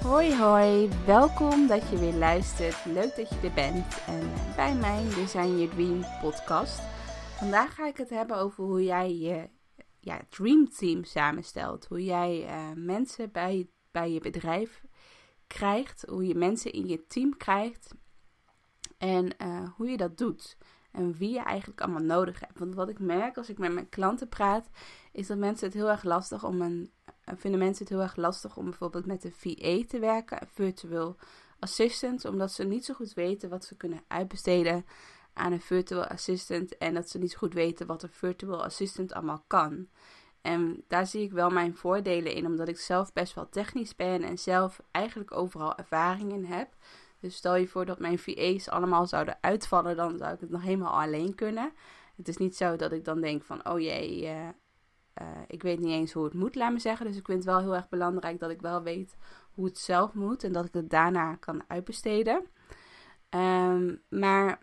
Hoi hoi, welkom dat je weer luistert. Leuk dat je er bent. En bij mij, Design Your Dream podcast. Vandaag ga ik het hebben over hoe jij je ja, Dream Team samenstelt. Hoe jij uh, mensen bij, bij je bedrijf krijgt. Hoe je mensen in je team krijgt. En uh, hoe je dat doet. En wie je eigenlijk allemaal nodig hebt. Want wat ik merk als ik met mijn klanten praat, is dat mensen het heel erg lastig om een vinden mensen het heel erg lastig om bijvoorbeeld met een VA te werken, virtual assistant, omdat ze niet zo goed weten wat ze kunnen uitbesteden aan een virtual assistant en dat ze niet zo goed weten wat een virtual assistant allemaal kan. En daar zie ik wel mijn voordelen in, omdat ik zelf best wel technisch ben en zelf eigenlijk overal ervaring in heb. Dus stel je voor dat mijn VA's allemaal zouden uitvallen, dan zou ik het nog helemaal alleen kunnen. Het is niet zo dat ik dan denk van, oh jee, uh, ik weet niet eens hoe het moet, laat me zeggen. Dus ik vind het wel heel erg belangrijk dat ik wel weet hoe het zelf moet en dat ik het daarna kan uitbesteden. Um, maar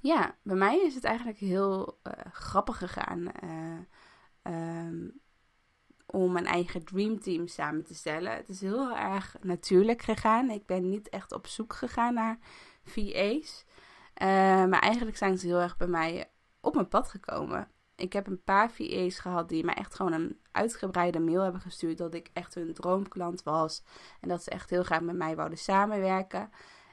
ja, bij mij is het eigenlijk heel uh, grappig gegaan uh, um, om mijn eigen dreamteam samen te stellen. Het is heel erg natuurlijk gegaan. Ik ben niet echt op zoek gegaan naar VA's. maar eigenlijk zijn ze heel erg bij mij op mijn pad gekomen ik heb een paar VA's gehad die mij echt gewoon een uitgebreide mail hebben gestuurd. Dat ik echt hun droomklant was. En dat ze echt heel graag met mij wouden samenwerken.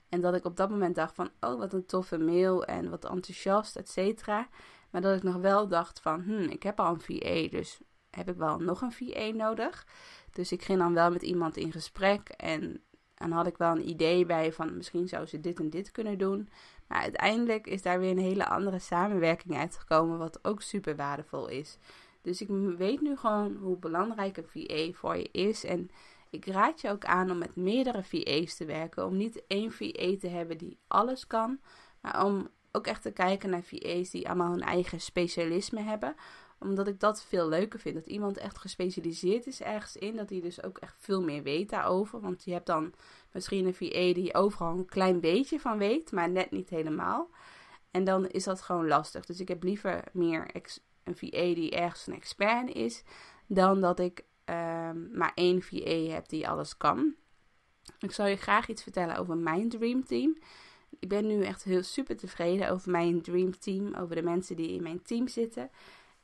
En dat ik op dat moment dacht van, oh wat een toffe mail en wat enthousiast, et cetera. Maar dat ik nog wel dacht van, hm, ik heb al een VA, dus heb ik wel nog een VA nodig. Dus ik ging dan wel met iemand in gesprek en dan had ik wel een idee bij van misschien zou ze dit en dit kunnen doen. Maar uiteindelijk is daar weer een hele andere samenwerking uitgekomen, wat ook super waardevol is. Dus ik weet nu gewoon hoe belangrijk een VA voor je is. En ik raad je ook aan om met meerdere VA's te werken. Om niet één VA te hebben die alles kan, maar om ook echt te kijken naar VA's die allemaal hun eigen specialisme hebben omdat ik dat veel leuker vind. Dat iemand echt gespecialiseerd is ergens in. Dat hij dus ook echt veel meer weet daarover. Want je hebt dan misschien een VA die overal een klein beetje van weet. Maar net niet helemaal. En dan is dat gewoon lastig. Dus ik heb liever meer een VA die ergens een expert is. Dan dat ik um, maar één VA heb die alles kan. Ik zal je graag iets vertellen over mijn Dream Team. Ik ben nu echt heel super tevreden over mijn Dream Team. Over de mensen die in mijn team zitten.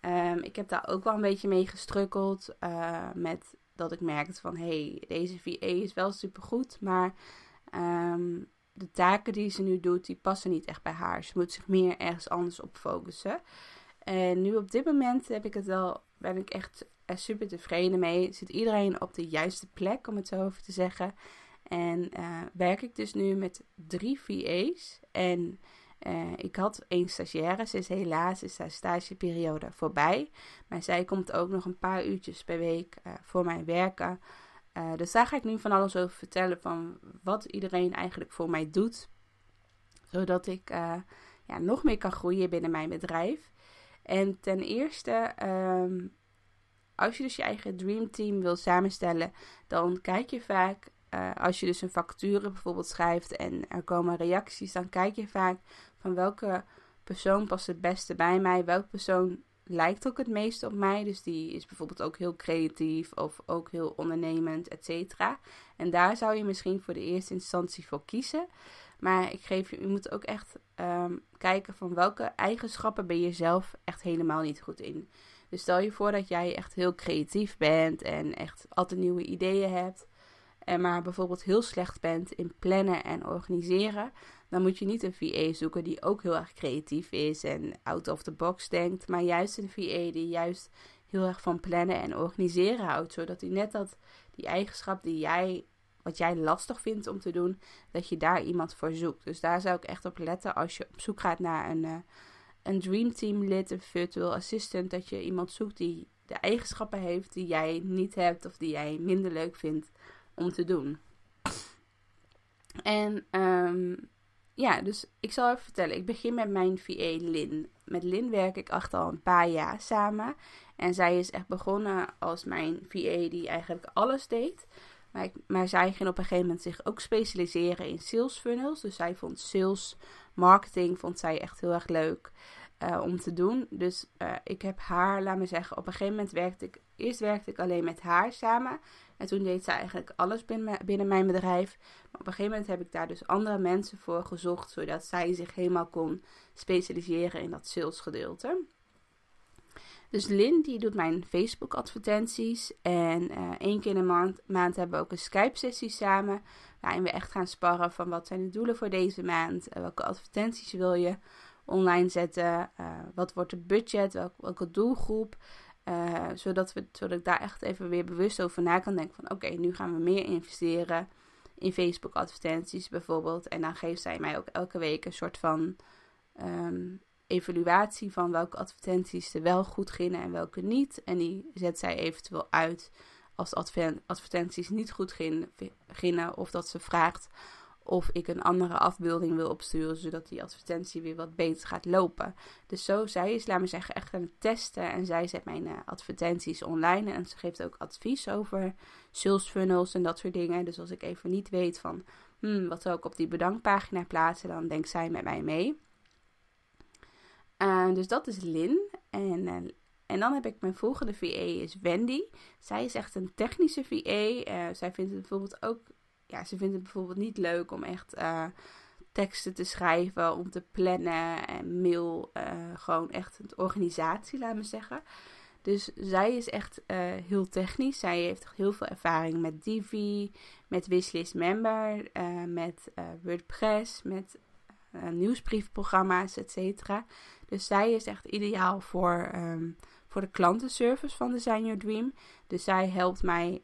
Um, ik heb daar ook wel een beetje mee gestrukkeld. Uh, met dat ik merkte van hey, deze VA is wel supergoed. Maar um, de taken die ze nu doet, die passen niet echt bij haar. Ze moet zich meer ergens anders op focussen. En nu op dit moment heb ik het wel, ben ik echt super tevreden mee. Zit iedereen op de juiste plek, om het zo over te zeggen. En uh, werk ik dus nu met drie VA's. En uh, ik had één stagiaire. Is helaas is haar stageperiode voorbij. Maar zij komt ook nog een paar uurtjes per week uh, voor mij werken. Uh, dus daar ga ik nu van alles over vertellen. Van wat iedereen eigenlijk voor mij doet. Zodat ik ja, nog meer kan groeien binnen mijn bedrijf. En ten eerste, um, als je dus je eigen dreamteam wil samenstellen, dan kijk je vaak als je dus een vacature bijvoorbeeld schrijft en er komen reacties, dan kijk je vaak van welke persoon past het beste bij mij, welke persoon lijkt ook het meeste op mij. Dus die is bijvoorbeeld ook heel creatief of ook heel ondernemend, et cetera. En daar zou je misschien voor de eerste instantie voor kiezen. Maar ik geef je, je moet ook echt um, kijken van welke eigenschappen ben je zelf echt helemaal niet goed in. Dus stel je voor dat jij echt heel creatief bent en echt altijd nieuwe ideeën hebt en maar bijvoorbeeld heel slecht bent in plannen en organiseren, dan moet je niet een VA zoeken die ook heel erg creatief is en out of the box denkt, maar juist een VA die juist heel erg van plannen en organiseren houdt, zodat hij net dat die eigenschap die jij wat jij lastig vindt om te doen, dat je daar iemand voor zoekt. Dus daar zou ik echt op letten als je op zoek gaat naar een, uh, een Dream Team lid, een virtual assistant, dat je iemand zoekt die de eigenschappen heeft die jij niet hebt of die jij minder leuk vindt om te doen. En um, ja, dus ik zal even vertellen. Ik begin met mijn VA Lin. Met Lin werk ik achter al een paar jaar samen. En zij is echt begonnen als mijn VA die eigenlijk alles deed. Maar, maar zij ging op een gegeven moment zich ook specialiseren in sales funnels. Dus zij vond sales marketing vond zij echt heel erg leuk uh, om te doen. Dus uh, ik heb haar, laat me zeggen, op een gegeven moment werkte ik. Eerst werkte ik alleen met haar samen. En toen deed ze eigenlijk alles binnen, binnen mijn bedrijf. Maar op een gegeven moment heb ik daar dus andere mensen voor gezocht, zodat zij zich helemaal kon specialiseren in dat salesgedeelte. Dus Lin die doet mijn Facebook advertenties. En uh, één keer in de maand, maand hebben we ook een Skype sessie samen. Waarin we echt gaan sparren van wat zijn de doelen voor deze maand. Uh, welke advertenties wil je online zetten. Uh, wat wordt het budget. Welke doelgroep. Zodat, we, zodat ik daar echt even weer bewust over na kan denken. Van oké, nu gaan we meer investeren in Facebook advertenties bijvoorbeeld. En dan geeft zij mij ook elke week een soort van... Um, evaluatie van welke advertenties er wel goed gingen en welke niet. En die zet zij eventueel uit als advertenties niet goed gingen. Of dat ze vraagt of ik een andere afbeelding wil opsturen, zodat die advertentie weer wat beter gaat lopen. Dus zo, zij is, laat me zeggen, echt aan het testen. En zij zet mijn uh, advertenties online. En ze geeft ook advies over sales funnels en dat soort dingen. Dus als ik even niet weet van, hmm, wat zou ik op die bedankpagina plaatsen, dan denkt zij met mij mee. Uh, dus dat is Lin. En, uh, en dan heb ik mijn volgende VA is Wendy. Zij is echt een technische VA. Eh, zij vindt het bijvoorbeeld ook. Ja, ze vindt het bijvoorbeeld niet leuk om echt teksten te schrijven, om te plannen en mail. gewoon echt een organisatie, laat me zeggen. Dus zij is echt heel technisch. Zij heeft heel veel ervaring met Divi, met Wishlist Member, met WordPress, met nieuwsbriefprogramma's, et cetera. Dus zij is echt ideaal voor, um, voor de klantenservice van Design Your Dream. Dus zij helpt mij,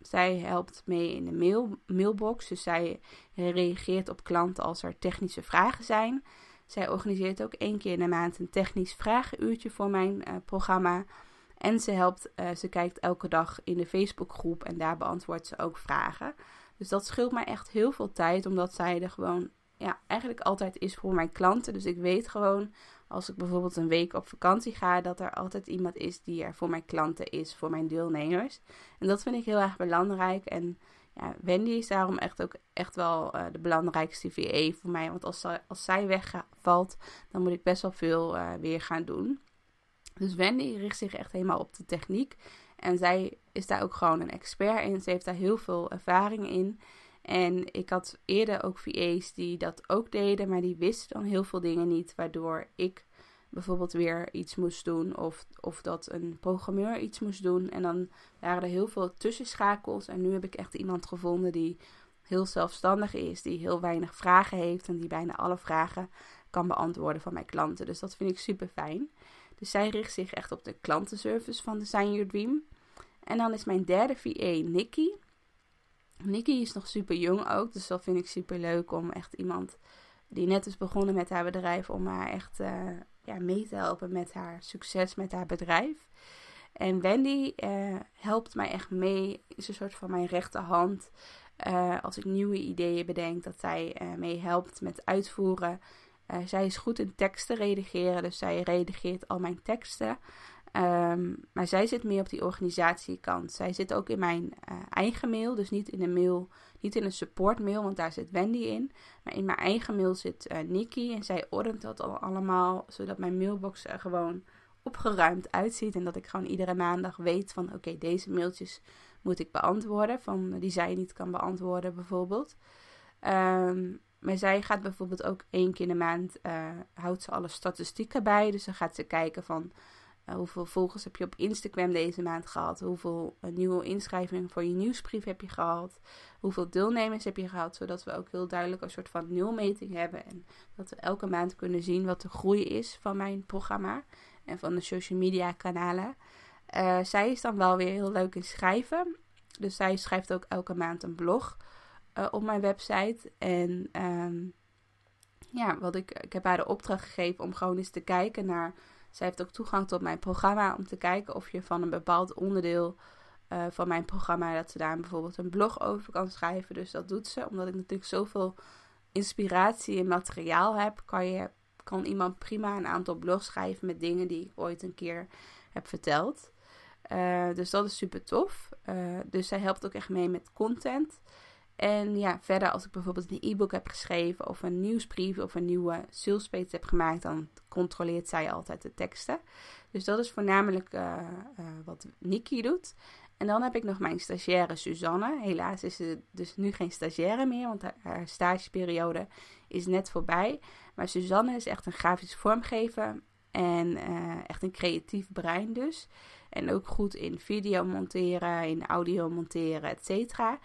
zij helpt mee in de mail, mailbox. Dus zij reageert op klanten als er technische vragen zijn. Zij organiseert ook één keer in de maand een technisch vragenuurtje voor mijn uh, programma. En ze helpt, uh, ze kijkt elke dag in de Facebookgroep en daar beantwoordt ze ook vragen. Dus dat scheelt mij echt heel veel tijd, omdat zij er gewoon ja, eigenlijk altijd is voor mijn klanten. Dus ik weet gewoon als ik bijvoorbeeld een week op vakantie ga, dat er altijd iemand is die er voor mijn klanten is, voor mijn deelnemers. En dat vind ik heel erg belangrijk. En ja, Wendy is daarom echt ook echt wel uh, de belangrijkste VA voor mij. Want als, als zij wegvalt, dan moet ik best wel veel uh, weer gaan doen. Dus Wendy richt zich echt helemaal op de techniek. En zij is daar ook gewoon een expert in. Ze heeft daar heel veel ervaring in. En ik had eerder ook VA's die dat ook deden, maar die wisten dan heel veel dingen niet, waardoor ik bijvoorbeeld weer iets moest doen of, of dat een programmeur iets moest doen. En dan waren er heel veel tussenschakels en nu heb ik echt iemand gevonden die heel zelfstandig is, die heel weinig vragen heeft en die bijna alle vragen kan beantwoorden van mijn klanten. Dus dat vind ik super fijn. Dus zij richt zich echt op de klantenservice van Design Your Dream. En dan is mijn derde VA Nikki. Nikki is nog super jong ook, dus dat vind ik super leuk om echt iemand die net is begonnen met haar bedrijf, om haar echt uh, ja, mee te helpen met haar succes met haar bedrijf. En Wendy uh, helpt mij echt mee, is een soort van mijn rechterhand. Uh, als ik nieuwe ideeën bedenk, dat zij mee helpt met uitvoeren. zij is goed in teksten redigeren, dus zij redigeert al mijn teksten. Um, maar zij zit meer op die organisatiekant. Zij zit ook in mijn uh, eigen mail, dus niet in een mail, niet in een support mail, want daar zit Wendy in. Maar in mijn eigen mail zit uh, Nikki en zij ordent dat al allemaal, zodat mijn mailbox er gewoon opgeruimd uitziet. En dat ik gewoon iedere maandag weet van oké, deze mailtjes moet ik beantwoorden, van, die zij niet kan beantwoorden bijvoorbeeld. Um, maar zij gaat bijvoorbeeld ook één keer in de maand, uh, houdt ze alle statistieken bij. Dus dan gaat ze kijken van eh, hoeveel volgers heb je op Instagram deze maand gehad? Hoeveel uh, nieuwe inschrijvingen voor je nieuwsbrief heb je gehad? Hoeveel deelnemers heb je gehad? Zodat we ook heel duidelijk een soort van nulmeting hebben. En dat we elke maand kunnen zien wat de groei is van mijn programma en van de social media kanalen. Uh, zij is dan wel weer heel leuk in schrijven. Dus zij schrijft ook elke maand een blog op mijn website. En um, ja, wat ik, ik heb haar de opdracht gegeven om gewoon eens te kijken naar zij heeft ook toegang tot mijn programma om te kijken of je van een bepaald onderdeel uh, van mijn programma, dat ze daar bijvoorbeeld een blog over kan schrijven. Dus dat doet ze. Omdat ik natuurlijk zoveel inspiratie en materiaal heb, kan, je, kan iemand prima een aantal blogs schrijven met dingen die ik ooit een keer heb verteld. Uh, dus dat is super tof. Uh, dus zij helpt ook echt mee met content. En ja, verder als ik bijvoorbeeld een e-book heb geschreven of een nieuwsbrief of een nieuwe salespage heb gemaakt, dan controleert zij altijd de teksten. Dus dat is voornamelijk uh, uh, wat Nikki doet. En dan heb ik nog mijn stagiaire Suzanne. Helaas is ze dus nu geen stagiaire meer, want haar, stageperiode is net voorbij. Maar Suzanne is echt een grafisch vormgever en uh, echt een creatief brein dus. En ook goed in video monteren, in audio monteren, et cetera.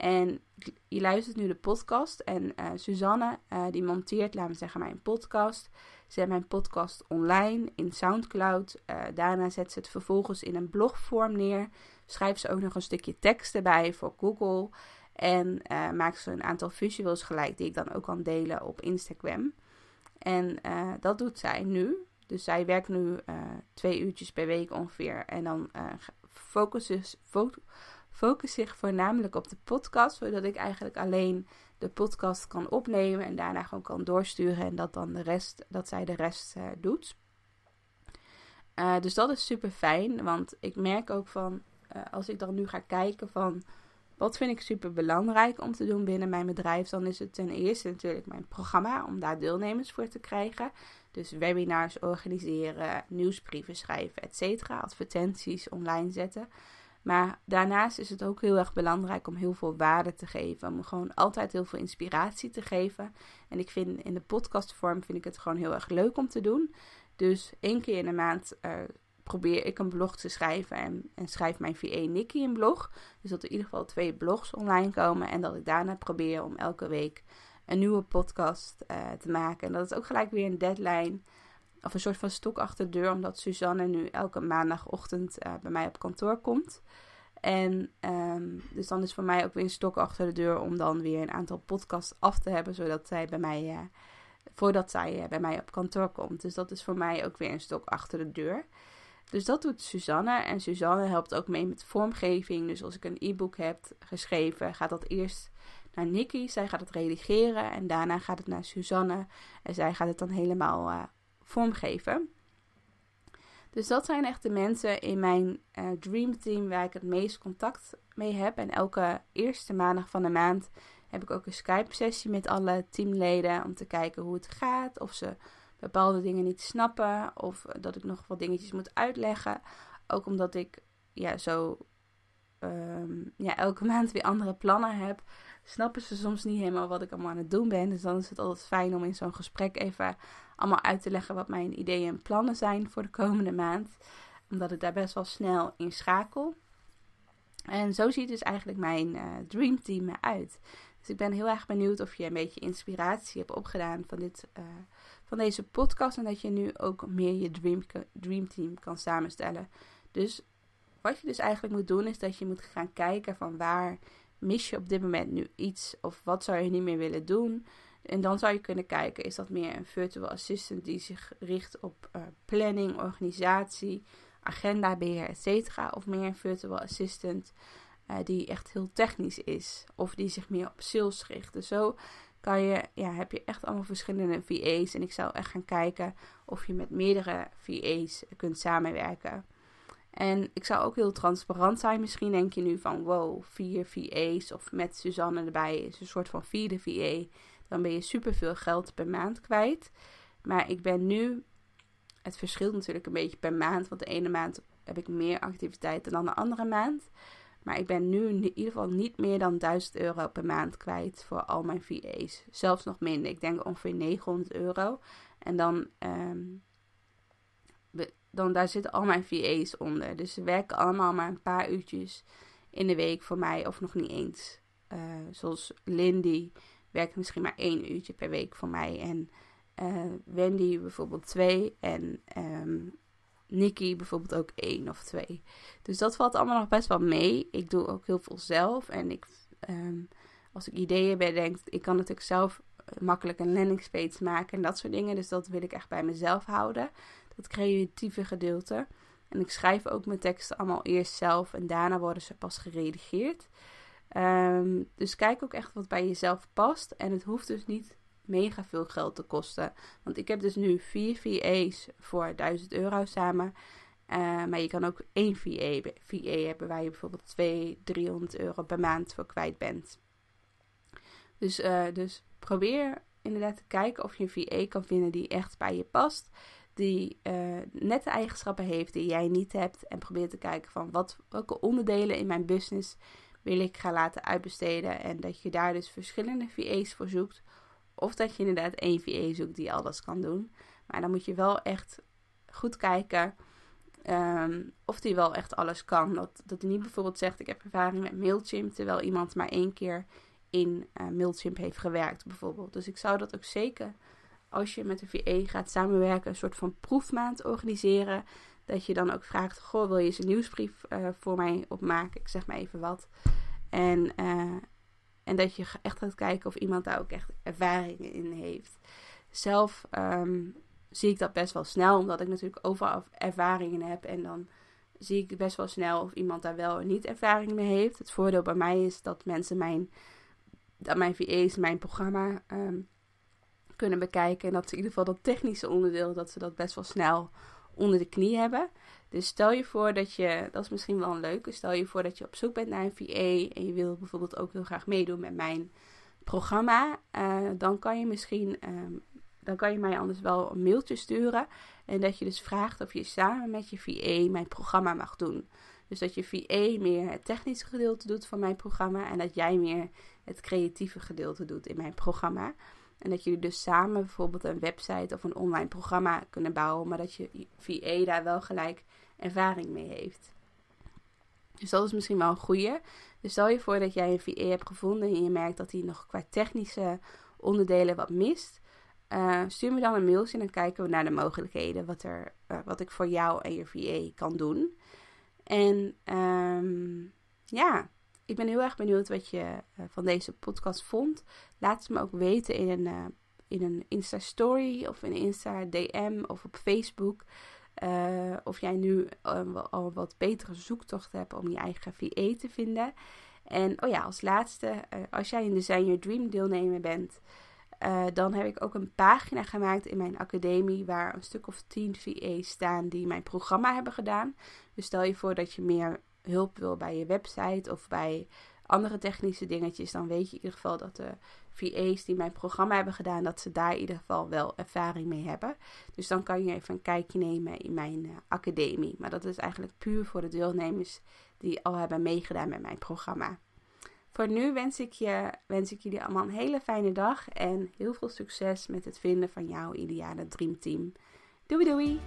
En je luistert nu de podcast en uh, Suzanne uh, die monteert, laten we zeggen, mijn podcast. Zet mijn podcast online in Soundcloud. Uh, daarna zet ze het vervolgens in een blogvorm neer. Schrijft ze ook nog een stukje tekst erbij voor Google. En maakt ze een aantal visuals gelijk die ik dan ook kan delen op Instagram. En dat doet zij nu. Dus zij werkt nu twee uurtjes per week ongeveer. En dan focust, focus zich voornamelijk op de podcast, zodat ik eigenlijk alleen de podcast kan opnemen en daarna gewoon kan doorsturen en dat dan de rest, dat zij de rest uh, doet. Uh, dus dat is super fijn, want ik merk ook van, uh, als ik dan nu ga kijken van, wat vind ik super belangrijk om te doen binnen mijn bedrijf, dan is het ten eerste natuurlijk mijn programma om daar deelnemers voor te krijgen. Dus webinars organiseren, nieuwsbrieven schrijven, etc. Advertenties online zetten. Maar daarnaast is het ook heel erg belangrijk om heel veel waarde te geven. Om gewoon altijd heel veel inspiratie te geven. En ik vind in de podcastvorm vind ik het gewoon heel erg leuk om te doen. Dus één keer in de maand uh, probeer ik een blog te schrijven. En, en schrijf mijn VA Nikki een blog. Dus dat er in ieder geval twee blogs online komen. En dat ik daarna probeer om elke week een nieuwe podcast uh, te maken. En dat is ook gelijk weer een deadline of een soort van stok achter de deur, omdat Suzanne nu elke maandagochtend uh, bij mij op kantoor komt. En um, dus dan is voor mij ook weer een stok achter de deur om dan weer een aantal podcasts af te hebben, zodat zij bij mij, uh, voordat zij uh, bij mij op kantoor komt. Dus dat is voor mij ook weer een stok achter de deur. Dus dat doet Suzanne. En Suzanne helpt ook mee met vormgeving. Dus als ik een e-book heb geschreven, gaat dat eerst naar Nikki. Zij gaat het redigeren. En daarna gaat het naar Suzanne. En zij gaat het dan helemaal vormgeven. Dus dat zijn echt de mensen in mijn uh, Dream Team waar ik het meest contact mee heb. En elke eerste maandag van de maand heb ik ook een Skype-sessie met alle teamleden om te kijken hoe het gaat. Of ze bepaalde dingen niet snappen. Of dat ik nog wat dingetjes moet uitleggen. Ook omdat ik ja, zo ehm, ja, elke maand weer andere plannen heb. Snappen ze soms niet helemaal wat ik allemaal aan het doen ben. Dus dan is het altijd fijn om in zo'n gesprek even allemaal uit te leggen wat mijn ideeën en plannen zijn voor de komende maand. Omdat ik daar best wel snel in schakel. En zo ziet dus eigenlijk mijn uh, Dream Team eruit. Dus ik ben heel erg benieuwd of je een beetje inspiratie hebt opgedaan van, dit, uh, van deze podcast. En dat je nu ook meer je dream, dream Team kan samenstellen. Dus wat je dus eigenlijk moet doen is dat je moet gaan kijken van waar mis je op dit moment nu iets. Of wat zou je niet meer willen doen. En dan zou je kunnen kijken, is dat meer een virtual assistant die zich richt op uh, planning, organisatie, agendabeheer, etc. Of meer een virtual assistant uh, die echt heel technisch is. Of die zich meer op sales richt. Dus zo kan je, ja, heb je echt allemaal verschillende VA's. En ik zou echt gaan kijken of je met meerdere VA's kunt samenwerken. En ik zou ook heel transparant zijn. Misschien denk je nu van wow, vier VA's of met Suzanne erbij is een soort van vierde VA dan ben je superveel geld per maand kwijt. Maar ik ben nu, het verschilt natuurlijk een beetje per maand, want de ene maand heb ik meer activiteiten dan de andere maand. Maar ik ben nu in ieder geval niet meer dan 1000 euro per maand kwijt voor al mijn VA's. Zelfs nog minder. Ik denk ongeveer 900 euro. En dan, um, dan daar zitten al mijn VA's onder. Dus ze werken allemaal maar een paar uurtjes in de week voor mij, of nog niet eens. Uh, zoals Lindy werkt misschien maar één uurtje per week voor mij. En uh, Wendy bijvoorbeeld twee. En um, Nikki bijvoorbeeld ook één of twee. Dus dat valt allemaal nog best wel mee. Ik doe ook heel veel zelf. En ik, um, als ik ideeën bedenk, ik kan natuurlijk zelf makkelijk een landingspage maken en dat soort dingen. Dus dat wil ik echt bij mezelf houden. Dat creatieve gedeelte. En ik schrijf ook mijn teksten allemaal eerst zelf en daarna worden ze pas geredigeerd. Um, dus kijk ook echt wat bij jezelf past. En het hoeft dus niet mega veel geld te kosten. Want ik heb dus nu vier VA's voor 1000 euro samen. Uh, maar je kan ook één VA, hebben waar je bijvoorbeeld 200, 300 euro per maand voor kwijt bent. Dus, uh, dus probeer inderdaad te kijken of je een VA kan vinden die echt bij je past. die uh, net de eigenschappen heeft die jij niet hebt. En probeer te kijken van wat, welke onderdelen in mijn business wil ik gaan laten uitbesteden. En dat je daar dus verschillende VA's voor zoekt. Of dat je inderdaad één VA zoekt die alles kan doen. Maar dan moet je wel echt goed kijken Ehm, of die wel echt alles kan. Dat, dat hij niet bijvoorbeeld zegt: Ik heb ervaring met Mailchimp, terwijl iemand maar één keer in uh, Mailchimp heeft gewerkt, bijvoorbeeld. Dus ik zou dat ook zeker, als je met een VE gaat samenwerken, een soort van proefmaand organiseren. Dat je dan ook vraagt: Goh, wil je eens een nieuwsbrief uh, voor mij opmaken? Ik zeg maar even wat. En, uh, en dat je echt gaat kijken of iemand daar ook echt ervaring in heeft. Zelf um, zie ik dat best wel snel, omdat ik natuurlijk overal ervaringen heb. En dan zie ik best wel snel of iemand daar wel of niet ervaring mee heeft. Het voordeel bij mij is dat mensen mijn, dat mijn VA's mijn programma um, kunnen bekijken. En dat ze in ieder geval dat technische onderdeel, dat ze dat best wel snel onder de knie hebben. Dus stel je voor dat je, dat is misschien wel een leuke, stel je voor dat je op zoek bent naar een VA en je wil bijvoorbeeld ook heel graag meedoen met mijn programma. Uh, dan kan je misschien um, dan kan je mij anders wel een mailtje sturen. En dat je dus vraagt of je samen met je VA mijn programma mag doen. Dus dat je VA meer het technische gedeelte doet van mijn programma. En dat jij meer het creatieve gedeelte doet in mijn programma. En dat jullie dus samen bijvoorbeeld een website of een online programma kunnen bouwen. Maar dat je VA daar wel gelijk ervaring mee heeft. Dus dat is misschien wel een goede. Dus stel je voor dat jij een VA hebt gevonden en je merkt dat hij nog qua technische onderdelen wat mist. Uh, stuur me dan een mailtje en dan kijken we naar de mogelijkheden. Wat, er, uh, wat ik voor jou en je VA kan doen. En um, ja, ik ben heel erg benieuwd wat je uh, van deze podcast vond. Laat het me ook weten in een, in een Insta-story of in een Insta-DM of op Facebook. of jij nu al wat betere zoektocht hebt om je eigen VA te vinden. En oh ja, als laatste, als jij in Design Your Dream deelnemer bent... Dan heb ik ook een pagina gemaakt in mijn academie waar een stuk of 10 VA's staan die mijn programma hebben gedaan. Dus stel je voor dat je meer hulp wil bij je website of bij andere technische dingetjes, dan weet je in ieder geval dat de VA's die mijn programma hebben gedaan, dat ze daar in ieder geval wel ervaring mee hebben. Dus dan kan je even een kijkje nemen in mijn uh, academie. Maar dat is eigenlijk puur voor de deelnemers die al hebben meegedaan met mijn programma. Voor nu wens ik, je, wens ik jullie allemaal een hele fijne dag en heel veel succes met het vinden van jouw ideale dreamteam. Doei doei!